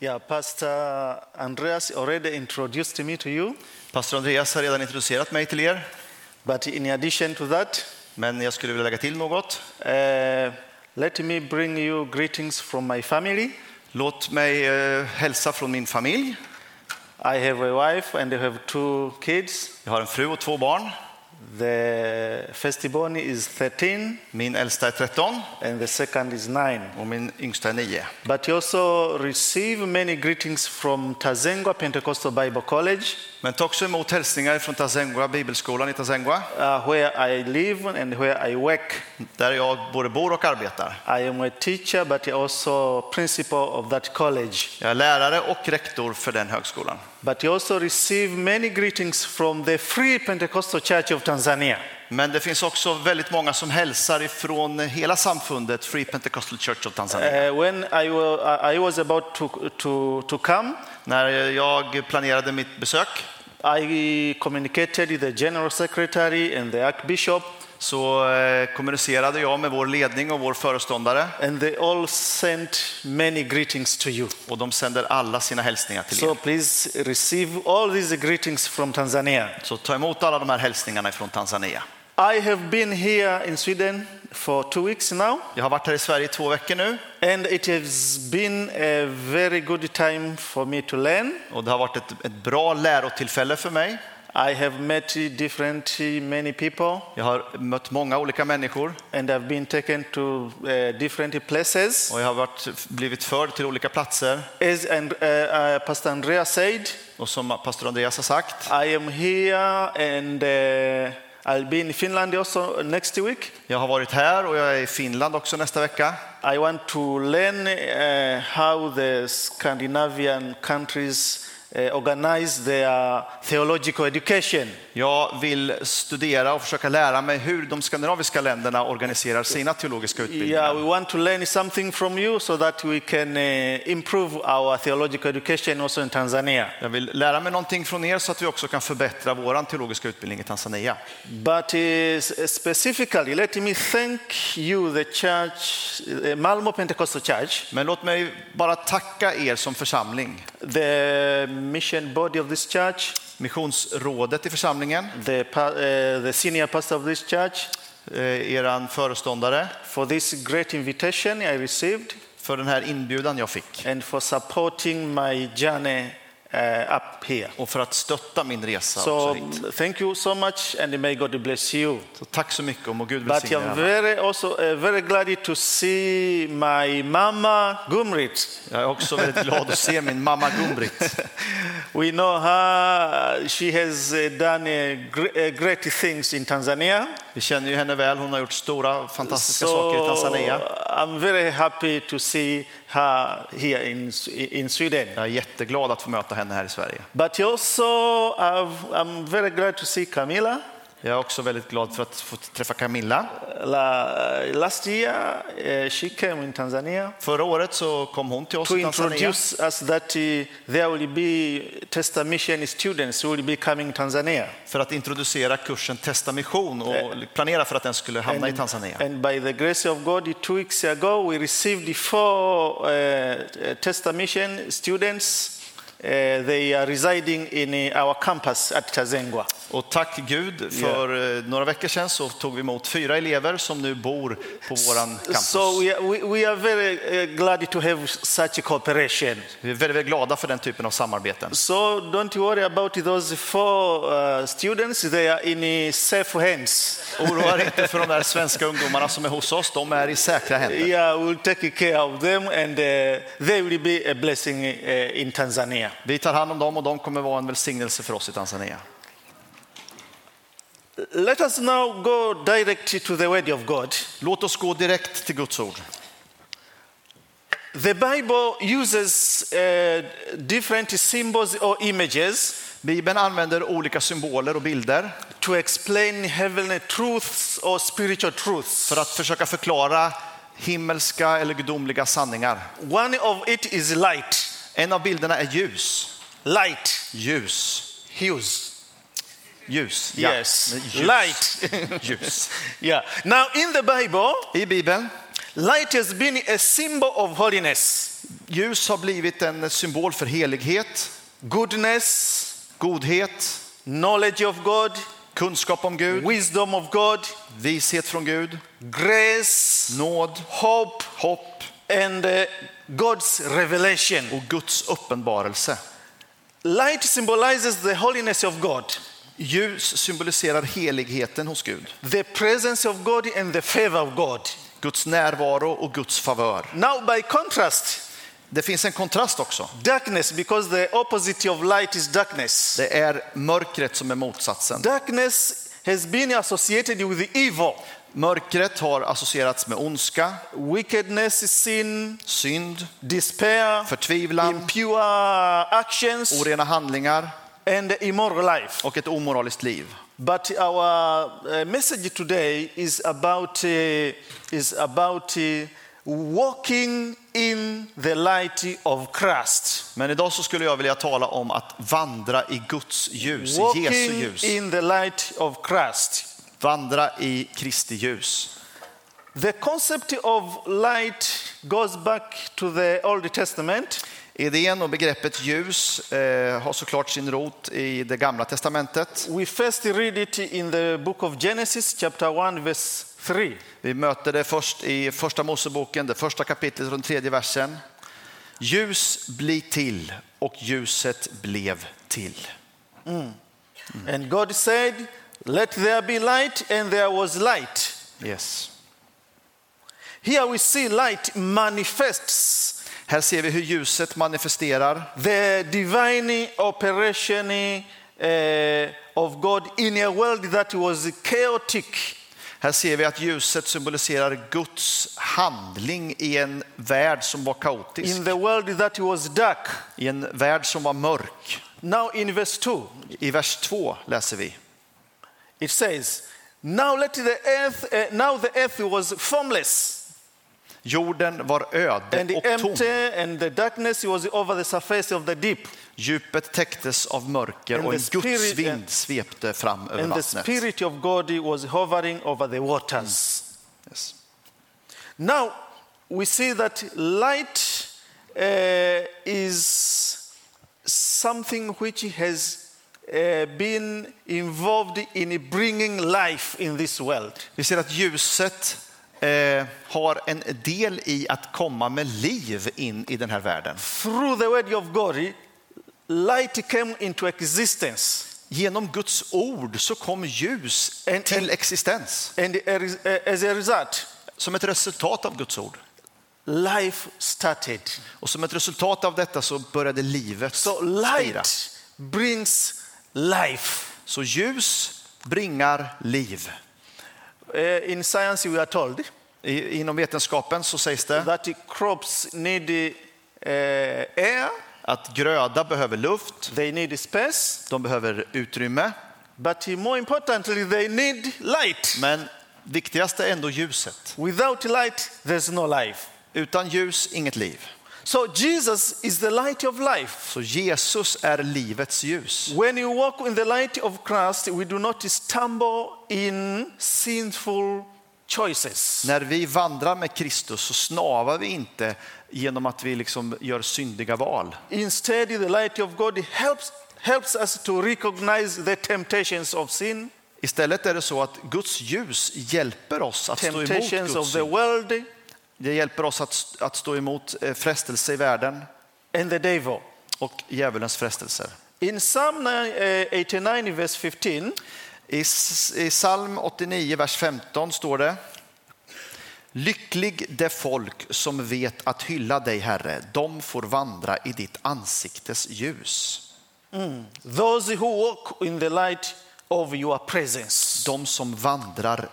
Yeah, Pastor Andreas already introduced me to you, Pastor Andreas har redan introducerat mig till er, but in addition to that, men jag skulle vilja lägga till något. uh, let me bring you greetings from my family. Låt mig eh, hälsa från min familj. I have a wife and I have two kids. Jag har en fru och två barn. The firstborn is 13 Min äldsta är 13 and the second is 9. och min yngsta är 9. But you also receive many greetings from Tazengwa Pentecostal Bible College, Men ta också emot hälsningar från Tazengwa, bibelskolan i Tazengwa, uh, where I live and where I work. där jag både bor och arbetar. I am a teacher, but also principal of that college. Jag är lärare och rektor för den högskolan. But you also receive many greetings from the Free Pentecostal Church of Tanzania. Men det finns också väldigt många som hälsar ifrån hela samfundet Free Pentecostal Church of Tanzania. Uh, when I, wa- I was about to, to, to come, När jag planerade mitt besök I communicated with the general secretary and the archbishop, så eh, kommunicerade jag med vår ledning och vår föreståndare and they all sent many greetings to you. och de sänder alla sina hälsningar till So er. please receive all these greetings from Tanzania. Så ta emot alla de här hälsningarna från Tanzania. I have been here in Sweden for two weeks now, Jag har varit här i Sverige i två veckor nu and it has been a very good time for me to learn. och det har varit ett, ett bra lärotillfälle för mig. I have met different many people, Jag har mött många olika människor and I've been taken to uh, different places. och jag har varit, blivit förd till olika platser. As and, uh, uh, Pastor Andrea said, Och som pastor Andreas har sagt, I am here and I'll be in Finland also next week. jag har varit här och jag är i Finland också nästa vecka. I want to learn how the Scandinavian countries Uh, organize their theological education. Jag vill studera och försöka lära mig hur de skandinaviska länderna organiserar sina teologiska Yeah, utbildningar. we want to learn something from you so that we can uh, improve our theological education also in Tanzania. Jag vill lära mig någonting från er så att vi också kan förbättra vår teologiska utbildning i Tanzania. But uh, specifically, let me thank you, the church, uh, Malmo Pentecostal Church, Men låt mig bara tacka er som församling, the mission body of this church, missionsrådet i församlingen, the, pa- uh, the senior pastor of this church, eh, eran föreståndare, for this great invitation I received för den här inbjudan jag fick. and for supporting my journey uh, up here. och för att stötta min resa So thank you so much and may God bless you. Så tack så mycket och må Gud But välsigne er I'm very also uh, very glad to see my mama Gumrit. Jag är också väldigt glad att se min mamma Gumbrit. We know her. She has uh, done gr- great things in Tanzania. Vi känner ju henne väl, hon har gjort stora fantastiska saker i Tanzania. I'm very happy to see her here in, in Sweden. Jag är jätteglad att få möta henne här i Sverige. But also, I've, I'm very glad to see Camila. Jag är också väldigt glad för att få träffa Camilla. La, last year, uh, she came in Tanzania Förra året så kom hon till oss to i Tanzania introduce us that uh, there will be Testa Mission students who will be coming to Tanzania. för att introducera kursen Testa mission och planera för att den skulle hamna i Tanzania. And by the grace of God, two weeks ago, we received four uh, Testa Mission students. Uh, they are residing in uh, our campus at Tazengwa. Och tack Gud, för eh, några veckor sedan så tog vi emot fyra elever som nu bor på våran campus. So we are, we, are very glad to have such a cooperation. Vi är väldigt, väldigt glada för den typen av samarbeten. So don't worry about those four uh, students. They are in safe hands. Oroa er inte för de där svenska ungdomarna som är hos oss, de är i säkra händer. Yeah, we'll take care of them and uh, they will be a blessing uh, in Tanzania. Vi tar hand om dem och de kommer vara en välsignelse för oss i Tanzania. Let us now go direct to the Word of God. Låt oss gå direkt till Guds ord. The Bible uses uh, different symbols or images Bibeln använder olika symboler och bilder to explain heavenly truths or spiritual truths. för att försöka förklara himmelska eller gudomliga sanningar. One of it is light. En av bilderna är ljus. Light. Ljus. Hues. Ljus. Yes. Ljus. Light. ljus. Yeah. Now, in the Bible, I Bibeln light has been a symbol of holiness. Ljus har blivit en symbol för helighet, goodness, godhet, knowledge of God, kunskap om Gud, wisdom of God, vishet från Gud, grace, nåd, hope, hopp and uh, God's revelation. och Guds uppenbarelse. Light symbolizes the holiness of God, Ljus symboliserar heligheten hos Gud, the presence of God, and the favor of God. Guds närvaro och Guds favör. Now, by contrast, Det finns en kontrast också. darkness, because the opposite of light is darkness. Det är mörkret som är motsatsen. Darkness has been associated with the evil, Mörkret har associerats med ondska, wickedness, sin, synd, despair, förtvivlan, impure actions, orena handlingar and immoral life. och ett omoraliskt liv. But our uh, message today is about, uh, is about uh, walking in the light of Christ. Men idag så skulle jag vilja tala om att vandra i Guds ljus, i Jesu Walking ljus. in the light of Christ. Vandra i Kristi ljus. The concept of light goes back to the Old Testament. Idén och begreppet ljus eh, har såklart sin rot i det gamla testamentet. We first read it in the book of Genesis, chapter 1, verse 3. Vi möter det först i första Moseboken, det första kapitlet och den tredje versen. Ljus bli till och ljuset blev till. And God said, Let there be light, and there was light. Yes. Here we see light manifests Här ser vi hur ljuset manifesterar the divine operation uh, of God in a world that was chaotic. Här ser vi att ljuset symboliserar Guds handling i en värld som var kaotisk, In the world that was dark. i en värld som var mörk. Now, in verse 2, I vers 2 läser vi. It says, Now let the earth, uh, now the earth was formless Jorden var öde and och tom. empty, and the darkness was over the surface of the deep. Djupet täcktes av mörker And och en the spirit- Guds vind svepte fram över And the. Spirit of God was hovering over the waters. Yes. Now we see that light uh, is something which has uh, been involved in bringing life in this world. Vi ser att ljuset eh, har en del i att komma med liv in i den här världen. Through the word of God, light came into existence. Genom Guds ord så kom ljus En- till en- existens. And as a result, Som ett resultat av Guds ord. life started. Och som ett resultat av detta så började livet So spira. light brings life. Så ljus bringar liv. Uh, in science, we are told I, inom vetenskapen så sägs det that crops need uh, air, att gröda behöver luft, they need space, de behöver utrymme, but more importantly, they need light. men viktigast är ändå ljuset. Without light, there's no life. Utan ljus, inget liv. So Jesus is the light of life. Så Jesus är livets ljus. When you walk in the light of Christ, we do not stumble in sinful choices. När vi vandrar med Kristus så snavar vi inte genom att vi liksom gör syndiga val. Instead, the light of God helps, helps us to recognize the temptations of sin, Istället är det så att Guds ljus hjälper oss att stå emot temptations of Guds world, Det hjälper oss att, att stå emot eh, frestelse i världen and the devil. och djävulens frestelser. In Psalm uh, 89, verse 15, I, I psalm 89, vers 15 står det Lycklig det folk som vet att hylla dig, Herre. De får vandra i ditt ansiktes ljus. those who walk in the light of your presence. De som vandrar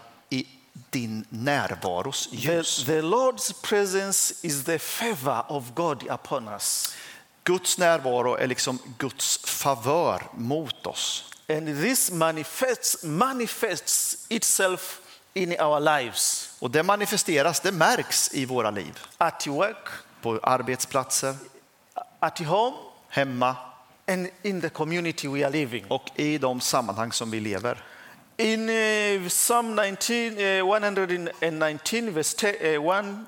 din närvaros The, ljus. the Lord's presence is the favor of God upon us. Guds närvaro är liksom Guds favör mot oss. And this manifests, manifests itself in our lives Och det manifesteras, det märks i våra liv. at work, På arbetsplatser, at home, hemma and in the community we are living. och i de sammanhang som vi lever. In uh, Psalm 19, uh, 119, verse, uh, 1,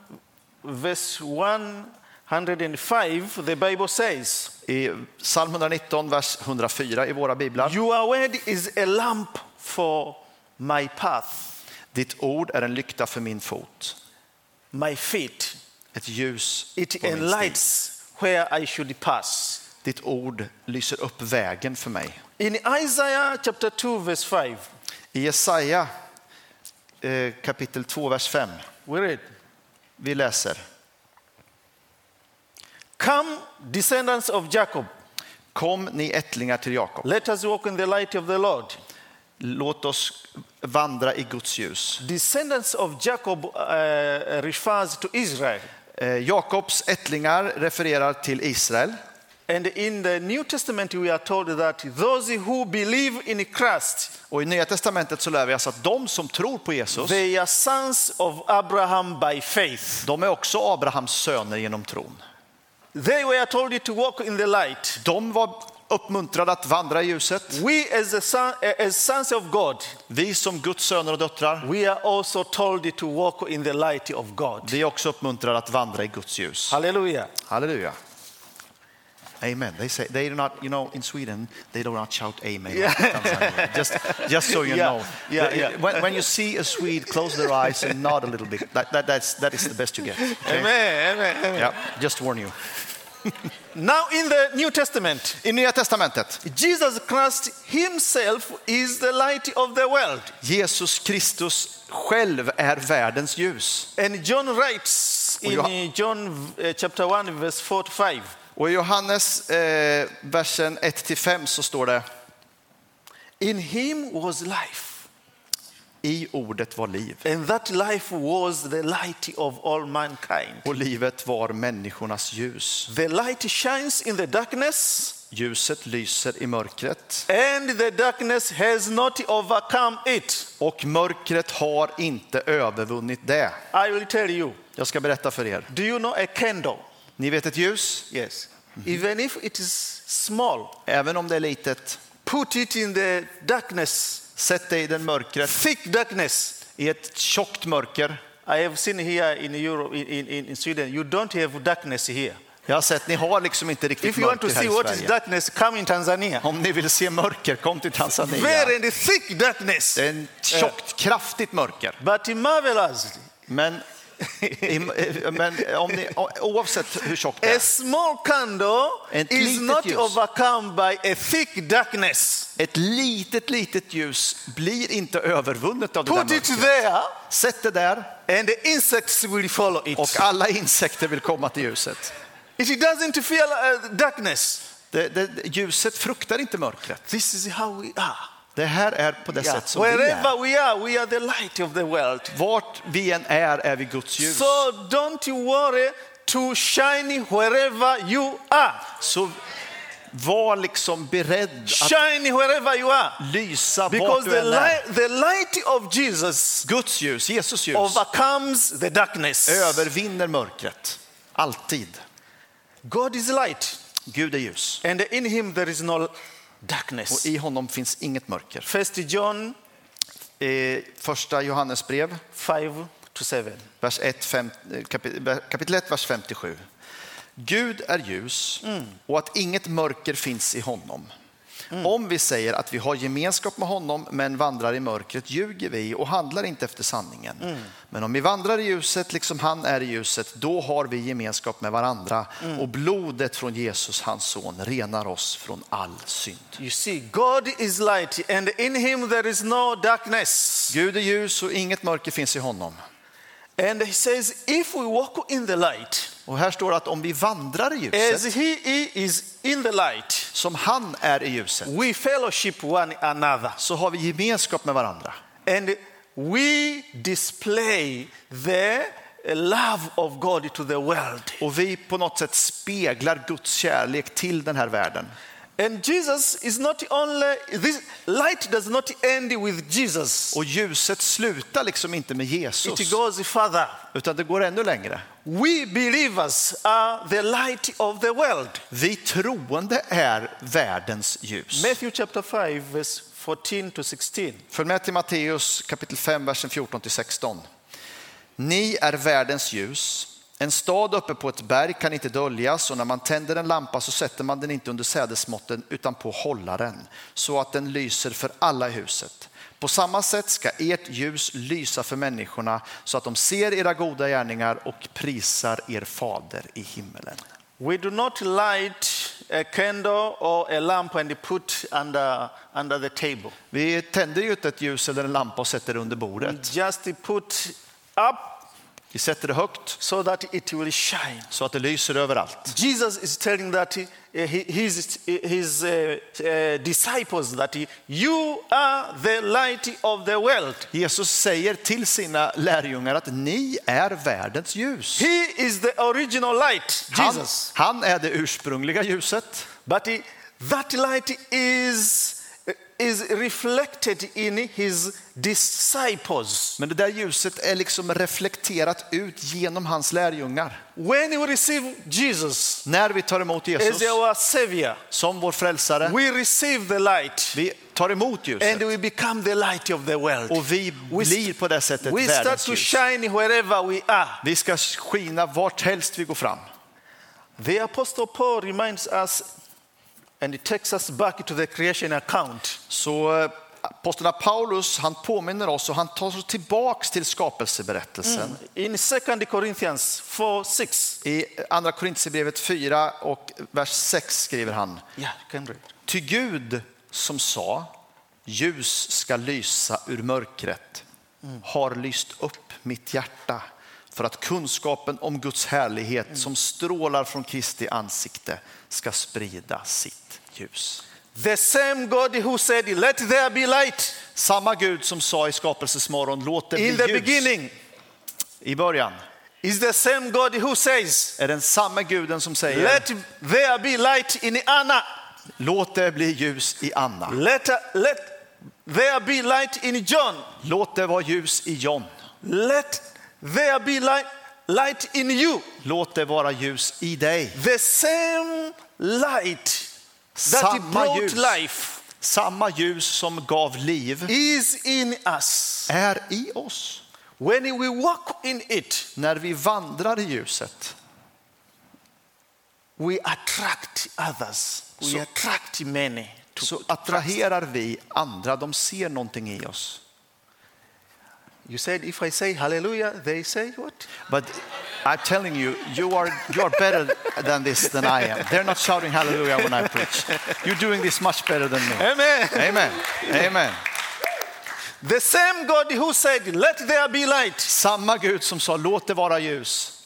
verse 105, the Bible says, I psalm 119, vers 104 i våra biblar. Your word is a lamp for my path, Ditt ord är en lykta för min fot, my feet. ett ljus It på min stig. enlightens where I should pass. Ditt ord lyser upp vägen för mig. In Isaiah chapter 2, verse 5, I Jesaja eh, kapitel 2, vers 5. we read, Vi läser. Come, descendants of Jacob, Kom ni ättlingar till Jakob. let us walk in the light of the Lord. Låt oss vandra i Guds ljus. Descendants of Jacob uh, refers to Israel. Eh, Jakobs ättlingar refererar till Israel. And in the New Testament, we are told that those who believe in Christ, Och I Nya Testamentet så lär vi oss att de som tror på Jesus, they are sons of Abraham by faith. de är också Abrahams söner genom tron. They were told to walk in the light. De var uppmuntrade att vandra i ljuset. We, as, son, as sons of God, Vi som Guds söner och döttrar, we are also told to walk in the light of God. vi är också uppmuntrade att vandra i Guds ljus. Hallelujah. Halleluja. Amen. They say they do not, you know, in Sweden they do not shout amen. Yeah. like just, just so you Yeah, know. yeah, The- yeah. When, when you see a Swede, close their eyes and nod a little bit. That, that, that's, that is the best you get. okay? Amen, amen, amen. Yeah, just warn you. Now, in the New Testament, I Nya Testamentet, Jesus Christ himself is the light of the world. Jesus Kristus själv är världens ljus. And John writes in John uh, chapter 1, verse 4 to 5. Och i Johannes eh, versen 1-5 så står det, In him was life, i ordet var liv. and that life was the light of all mankind. Och livet var människornas ljus. The light shines in the darkness, Ljuset lyser i mörkret and the darkness has not overcome it. och mörkret har inte övervunnit det. I will tell you. Jag ska berätta för er. Do you know a candle? Ni vet ett ljus, Yes. Even if it is small, även om det är litet, put it in the darkness, sätt det i den mörkret, thick darkness. i ett tjockt mörker. I have seen here in Europe, in, in, in Sweden, you don't have darkness here. Jag har sett, ni har liksom inte riktigt If you want to här see i what is Sverige. darkness, come in Tanzania. Om ni vill se mörker, kom till Tanzania. Very thick darkness. Det är en tjockt, kraftigt mörker. But marvelous. Men, men om ni, oavsett hur tjockt det A är, small candle is not ljus. overcome by a thick darkness. ett litet, litet ljus blir inte övervunnet av det där it there, Sätt det där and the insects will follow it. och alla insekter vill komma till ljuset. It doesn't fear uh, darkness. Det, det, ljuset fruktar inte mörkret. This is how we are. Det här är på det Yeah. sätt som vi är. Wherever we are, we are the light of the world. Vart vi än är, är vi Guds ljus. So don't you worry to shine wherever you are. Så var liksom beredd att Shine wherever you are. lysa vart Because du the än är. light, the light of Jesus Guds ljus, Jesus ljus, overcomes the darkness. övervinner mörkret. Alltid. God is light, Gud är ljus. and in him there is no Och darkness. i honom finns inget mörker. First John I första Johannesbrev, 5 to 7. vers 1, fem, kapitel, kapitel 1, vers 57. Gud är ljus och att inget mörker finns i honom. Om vi säger att vi har gemenskap med honom men vandrar i mörkret ljuger vi och handlar inte efter sanningen. Men om vi vandrar i ljuset liksom han är i ljuset, då har vi gemenskap med varandra och blodet från Jesus, hans son, renar oss från all synd. You see, God is light, and in him there is no darkness. Gud är ljus och inget mörker finns i honom. And he says, if we walk in the light, Och här står att om vi vandrar i ljuset, as he is in the light, som han är i ljuset, we fellowship one another. så har vi gemenskap med varandra. And we display the love of God to the world. Och vi på något sätt speglar Guds kärlek till den här världen. And Jesus is not only, this light does not end with Jesus, Och ljuset slutar liksom inte med it Jesus, goes further. utan det går ännu längre. We believers are the light of the world. Vi troende är världens ljus. Matthew chapter 5, verse 14 to 16. Följ med till Matteus kapitel 5, versen 14 till 16. Ni är världens ljus. En stad uppe på ett berg kan inte döljas och när man tänder en lampa så sätter man den inte under sädesmåtten utan på hållaren så att den lyser för alla i huset. På samma sätt ska ert ljus lysa för människorna så att de ser era goda gärningar och prisar er fader i himmelen. We do not light a candle or a lamp and put under, under the table. Vi tänder ju inte ett ljus eller en lampa och sätter det under bordet. Just put up Vi sätter det högt so that it will shine. så att det lyser överallt. Jesus is telling that he- his, his uh, uh, disciples that you are the light of the world. Jesus säger till sina lärjungar att ni är världens ljus. He is the original light, Han, Jesus. han är det ursprungliga ljuset. But he, that light is, is reflected in his disciples. Men det där ljuset är liksom reflekterat ut genom hans lärjungar. When we receive Jesus När vi tar emot as Jesus our Savior, som vår frälsare, we receive the light vi tar emot and ljuset we become the light of the world. och vi We, blir på det sättet we start världens to ljus. shine wherever we are. Vi ska skina vart helst vi går fram. The Apostle Paul reminds us and it takes us back to the creation account. Så eh, aposteln Paulus han påminner oss och han tar oss tillbaks till skapelseberättelsen. In 2 Corinthians 4 6. I andra Korintierbrevet 4 och vers 6 skriver han. Yeah, you can read. Ty Gud som sa ljus ska lysa ur mörkret har lyst upp mitt hjärta för att kunskapen om Guds härlighet som strålar från Kristi ansikte ska sprida sitt ljus. The same God who said, Let there be light Samma Gud som sa i skapelsesmorgon låt det in the bli ljus beginning i början is the same God who says, är den samma guden som säger Let there be light in Anna. låt det bli ljus i Anna. Let, let there be light in John. Låt det vara ljus i John. Let there be light, light in you. Låt det vara ljus i dig. The same light that Samma brought ljus. life Samma ljus som gav liv is in us. är i oss. When we walk in it, När vi vandrar i ljuset we attract others. We So- attract many. Så attraherar vi andra. De ser någonting i oss. You said, if I say hallelujah, they say what? But I'm telling you, you are, you are better than this than I am. They're not shouting hallelujah when I preach. You're doing this much better than me. Amen. Amen. Amen. The same God who said, let there be light, Samma Gud som sa låt det vara ljus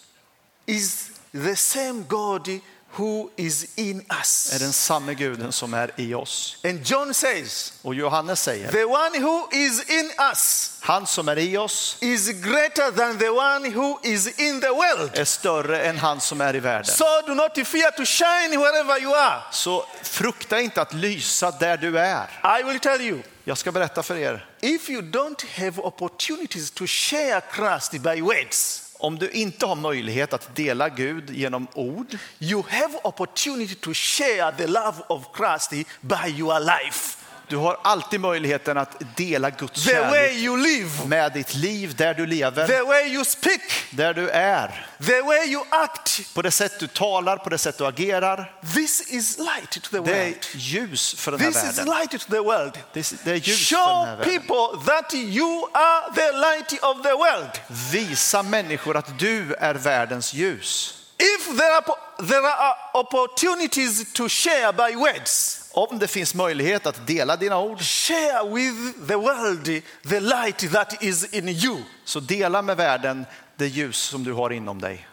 is the same God who is in är us. den samme guden som är i oss. And John says, Och Johannes säger, the one who is in us han som är i oss is greater than the one who is in the world. är större än han som är i världen. So do not fear to shine wherever you are. Så frukta inte att lysa där du är. I will tell you, Jag ska berätta för er. if you don't have opportunities to share Christ by words, om du inte har möjlighet att dela Gud genom ord, you have opportunity to share the love of Christ by your life du har alltid möjligheten att dela Guds The way kärlek you live, med ditt liv där du lever, the way you speak, där du är. the way you act. På det sätt du talar, på det sätt du agerar. This is light to the Det är world. ljus för den här This is världen. light to the world. Det är- ljus för den här Show världen. people that you are the light of the world. Visa människor att du är världens ljus. If there are, there are opportunities to share by words, Om det finns möjlighet att dela dina ord, share with the world the light that is in you. så dela med världen det ljus som du har inom dig.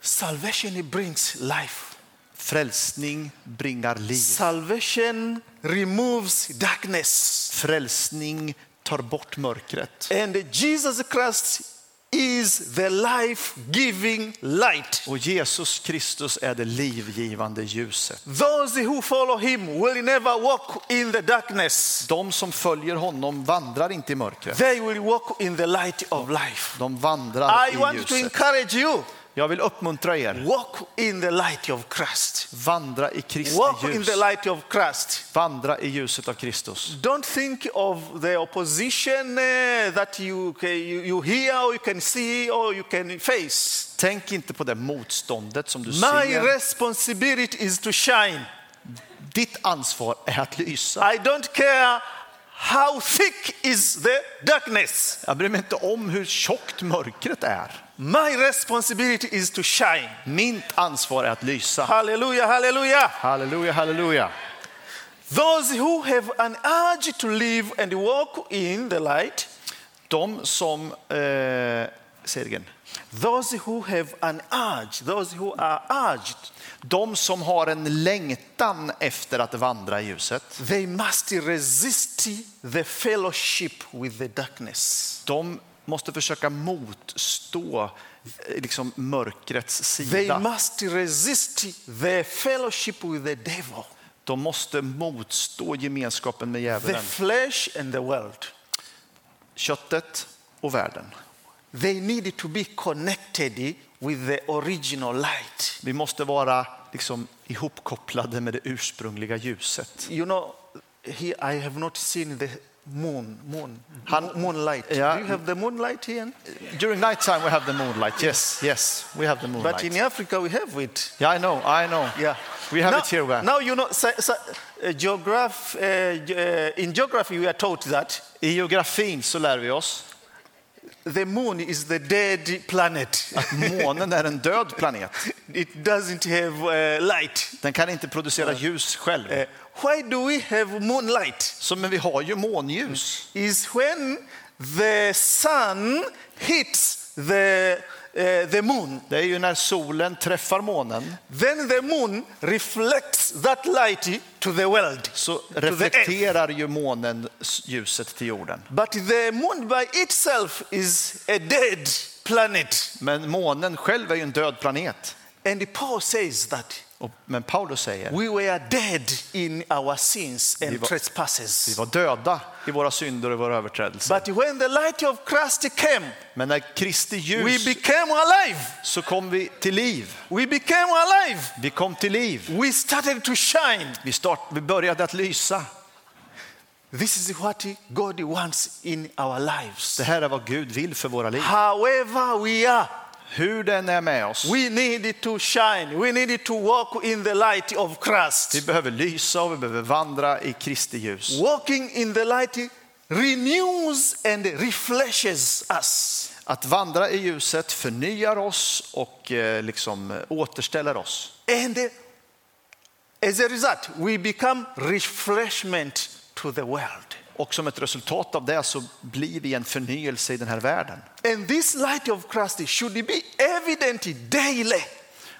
Salvation brings life. Frälsning bringar liv. Salvation removes darkness. Frälsning tar bort mörkret. And Jesus Christ is the life-giving light. Och Jesus Kristus är det livgivande ljuset. Those who follow him will never walk in the darkness. De som följer honom vandrar inte i mörkret. They will walk in the light of life. De vandrar I i want to encourage you. Jag vill uppmuntra er. Walk in the light of Christ. Vandra i Kristi Walk in ljus. the light of Christ. Vandra i ljuset av Kristus. Don't think of the opposition uh, that you, you, you hear or you can see or you can face. Tänk inte på det motståndet som du My ser. responsibility is to shine. Ditt ansvar är att lysa. I don't care how thick is the darkness. Jag bryr mig inte om hur tjockt mörkret är. My responsibility is to shine. Mitt ansvar är att lysa. Hallelujah, hallelujah. Halleluja, halleluja. Those who have an urge to live and walk in the light, De som, eh, säg igen. those who have an urge, those who are urged, De som har en längtan efter att vandra i ljuset, they must resist the fellowship with the darkness. de måste försöka motstå eh, liksom mörkrets They sida. must resist the fellowship with the devil, De måste motstå gemenskapen med the djävulen, flesh and the world. köttet och världen. They need to be connected with the original light. Vi måste vara liksom ihopkopplade med det ursprungliga ljuset. You know, here I have not seen the moon, moon, Han- moonlight. Yeah. Do you have the moonlight here? During night time we have the moonlight. Yes, yes, we have the moonlight. But in Africa we have it. Yeah, I know, I know. Yeah. We have now, it here. Where? Now you know, so, so, uh, geograph, uh, uh, in geography we are taught that I geografin så lär vi oss the moon is the dead planet. att månen är en död planet. it doesn't have uh, light. Den kan inte producera ljus själv. Uh, why do we have moonlight? Så, men vi har ju månljus. Is when the sun hits the, uh, the moon. Det är ju när solen träffar månen Then the moon reflects that light to the world, så reflekterar ju månen ljuset till jorden. But the moon by itself is a dead planet. Men månen själv är ju en död planet. And Paul says that men Paulus säger, we were dead in our sins Vi and var- trespasses. vi var döda i våra synder och våra överträdelser. But when the light of Christ came, Men när Kristi we ljus became alive. så kom vi till liv. We became alive. Vi kom till liv. We started to shine. Vi, start, vi började att lysa. This is what God wants in our lives. Det här är vad Gud vill för våra liv. However we are, Hur den är med oss. we need to shine. We need to walk in the light of Vi Christ. behöver lysa och vi behöver vandra i Kristi ljus. Walking in the light renews and refreshes us. Att vandra i ljuset förnyar oss och eh, liksom eh, återställer oss. And uh, as a result, we become refreshment to the world. Och som ett resultat av det så blir vi en förnyelse i den här världen. And this light of Christ should be evident daily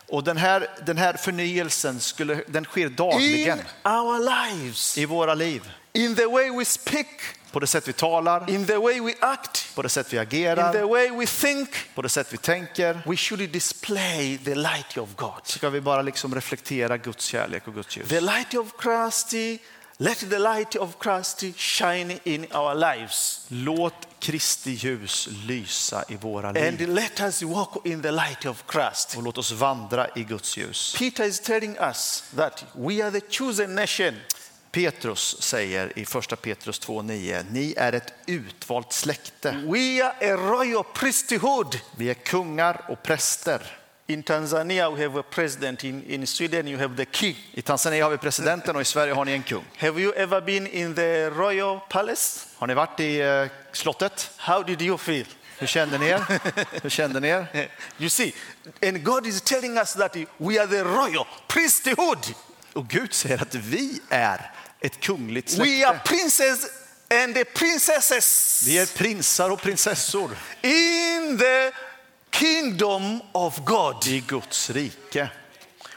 Och den här, den här förnyelsen skulle, den sker dagligen in our lives, i våra liv. in the way we speak, På det sätt vi talar, in the way we act, på det sätt vi in the agerar, way we think. på det sätt vi tänker. We should display the light of God. Ska vi bara liksom reflektera Guds kärlek och Guds ljus. The light of Christ, let the light of Christ shine in our lives. Låt Kristi ljus lysa i våra And liv. let us walk in the light of Christ. Och låt oss vandra i Guds ljus. Peter is telling us that we are the chosen nation. Petrus säger i första Petrus 2.9, ni är ett utvalt släkte. We are a royal priesthood. Vi är kungar och präster. In Tanzania, we have a president. In, in Sweden, you have the king. I Tanzania har vi presidenten och i Sverige har ni en kung. Have you ever been in the royal palace? Har ni varit i eh, slottet? How did you feel? Hur kände ni er? Hur kände ni er? You see, and God is telling us that we are the royal priesthood. Och Gud säger att vi är ett kungligt We are släkte. princes and the princesses Vi är prinsar och prinsessor in the kingdom of God. i Guds rike.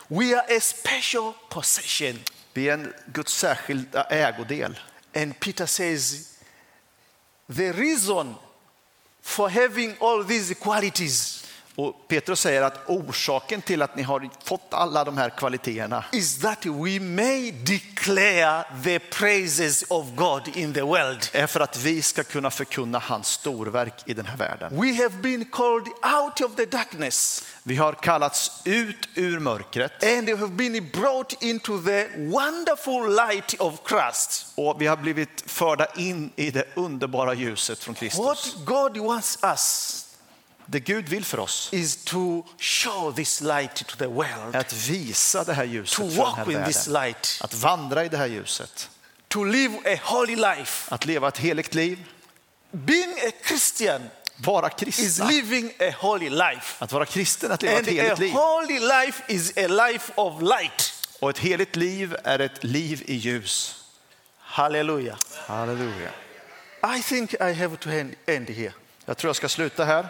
We are a special possession. Vi är en Guds särskilda ägodel. And Peter says, the reason for having all these qualities Och Petrus säger att orsaken till att ni har fått alla de här kvaliteterna is that we may declare the praises of God in the world. är för att vi ska kunna förkunna hans storverk i den här världen. We have been called out of the darkness Vi har kallats ut ur mörkret and we have been brought into the wonderful light of Christ. och vi har blivit förda in i det underbara ljuset från Kristus. What God wants us Det Gud vill för oss is to show this light to the world, är att visa det här to ljuset för den här walk with this light, Att vandra i det här ljuset. to live a holy life. Att leva ett heligt liv. Being a Christian Vara is living a holy life. Att vara kristen är att leva ett And a heligt liv. holy life is a life of light. Och ett heligt liv är ett liv i ljus. Hallelujah. Halleluja. I think I have to end here. Jag tror jag ska sluta här.